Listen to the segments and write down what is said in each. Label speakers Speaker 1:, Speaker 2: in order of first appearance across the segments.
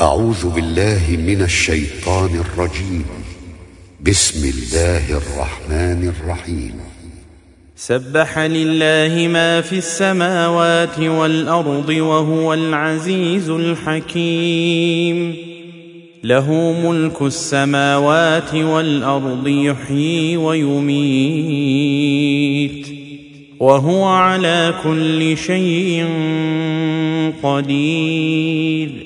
Speaker 1: أعوذ بالله من الشيطان الرجيم بسم الله الرحمن الرحيم
Speaker 2: سبح لله ما في السماوات والأرض وهو العزيز الحكيم له ملك السماوات والأرض يحيي ويميت وهو على كل شيء قدير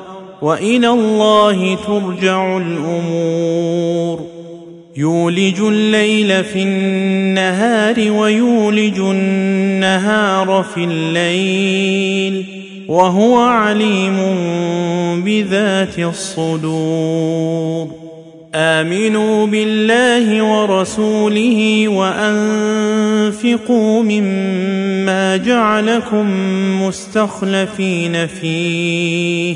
Speaker 2: والى الله ترجع الامور يولج الليل في النهار ويولج النهار في الليل وهو عليم بذات الصدور امنوا بالله ورسوله وانفقوا مما جعلكم مستخلفين فيه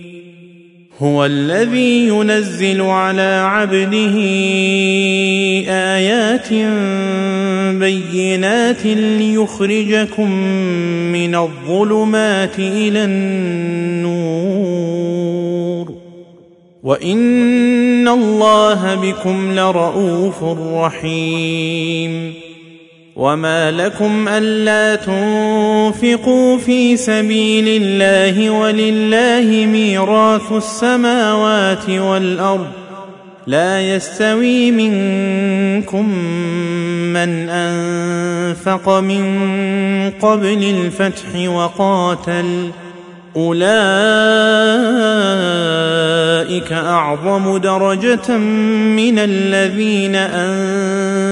Speaker 2: هو الذي ينزل على عبده ايات بينات ليخرجكم من الظلمات الى النور وان الله بكم لرءوف رحيم وما لكم الا تنفقوا في سبيل الله ولله ميراث السماوات والارض لا يستوي منكم من انفق من قبل الفتح وقاتل اولئك اعظم درجه من الذين انفقوا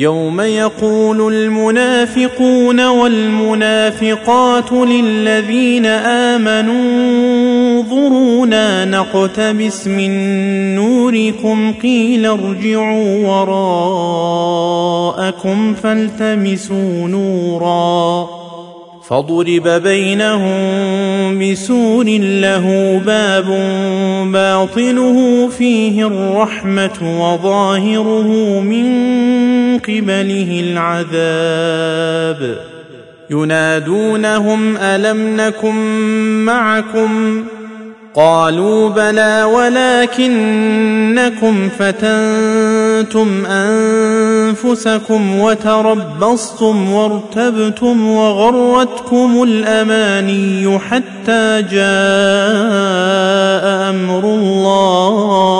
Speaker 2: يوم يقول المنافقون والمنافقات للذين امنوا انظرونا نقتبس من نوركم قيل ارجعوا وراءكم فالتمسوا نورا فضرب بينهم بسور له باب باطنه فيه الرحمه وظاهره من قبله العذاب ينادونهم الم نكن معكم قالوا بلى ولكنكم فتنتم انفسكم وتربصتم وارتبتم وغرتكم الاماني حتى جاء امر الله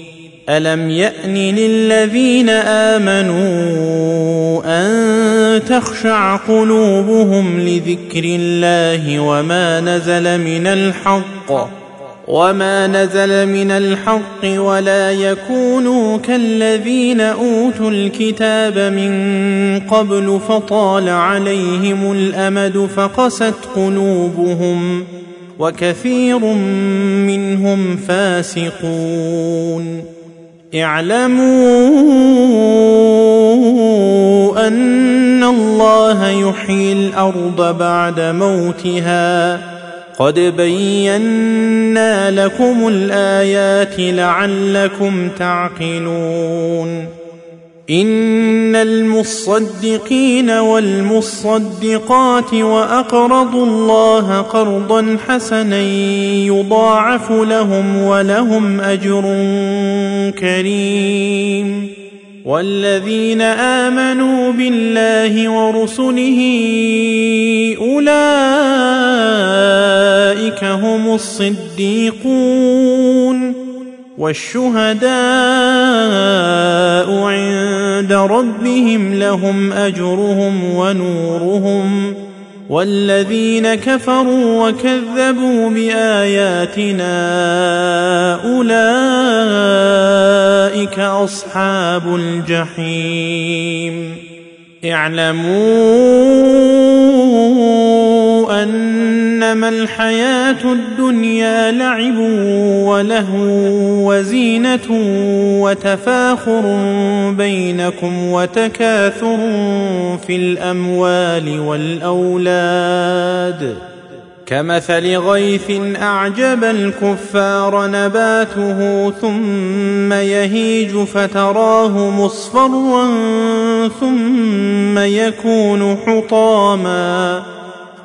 Speaker 2: الم يان للذين امنوا ان تخشع قلوبهم لذكر الله وما نزل من الحق وما نزل من الحق ولا يكونوا كالذين اوتوا الكتاب من قبل فطال عليهم الامد فقست قلوبهم وكثير منهم فاسقون اعلموا ان الله يحيي الارض بعد موتها قد بينا لكم الايات لعلكم تعقلون ان المصدقين والمصدقات واقرضوا الله قرضا حسنا يضاعف لهم ولهم اجر كريم والذين امنوا بالله ورسله اولئك هم الصديقون والشهداء عند ربهم لهم اجرهم ونورهم والذين كفروا وكذبوا باياتنا اولئك اصحاب الجحيم اعلموا ان انما الحياه الدنيا لعب ولهو وزينه وتفاخر بينكم وتكاثر في الاموال والاولاد كمثل غيث اعجب الكفار نباته ثم يهيج فتراه مصفرا ثم يكون حطاما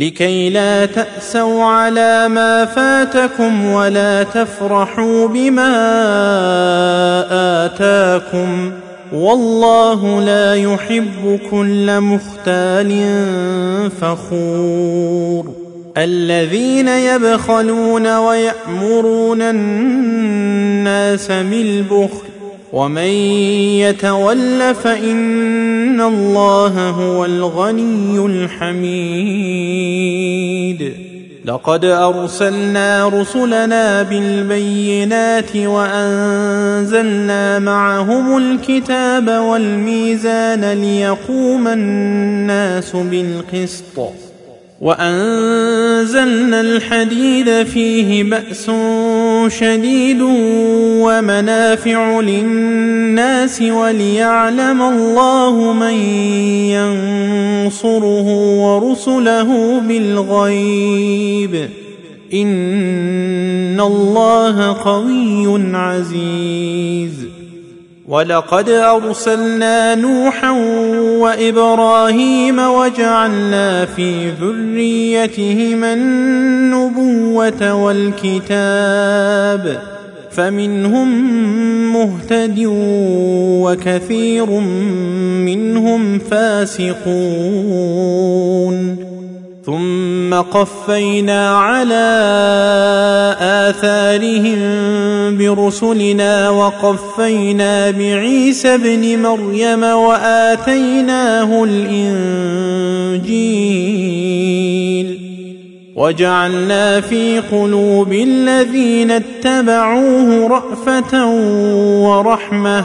Speaker 2: لكي لا تاسوا على ما فاتكم ولا تفرحوا بما اتاكم والله لا يحب كل مختال فخور الذين يبخلون ويامرون الناس بالبخل ومن يتول فان الله هو الغني الحميد لقد ارسلنا رسلنا بالبينات وانزلنا معهم الكتاب والميزان ليقوم الناس بالقسط وانزلنا الحديد فيه باس شديد ومنافع للناس وليعلم الله من ينصره ورسله بالغيب ان الله قوي عزيز ولقد ارسلنا نوحا وابراهيم وجعلنا في ذريتهما النبوه والكتاب فمنهم مهتد وكثير منهم فاسقون ثم قفينا على اثارهم برسلنا وقفينا بعيسى ابن مريم واتيناه الانجيل وجعلنا في قلوب الذين اتبعوه رافه ورحمه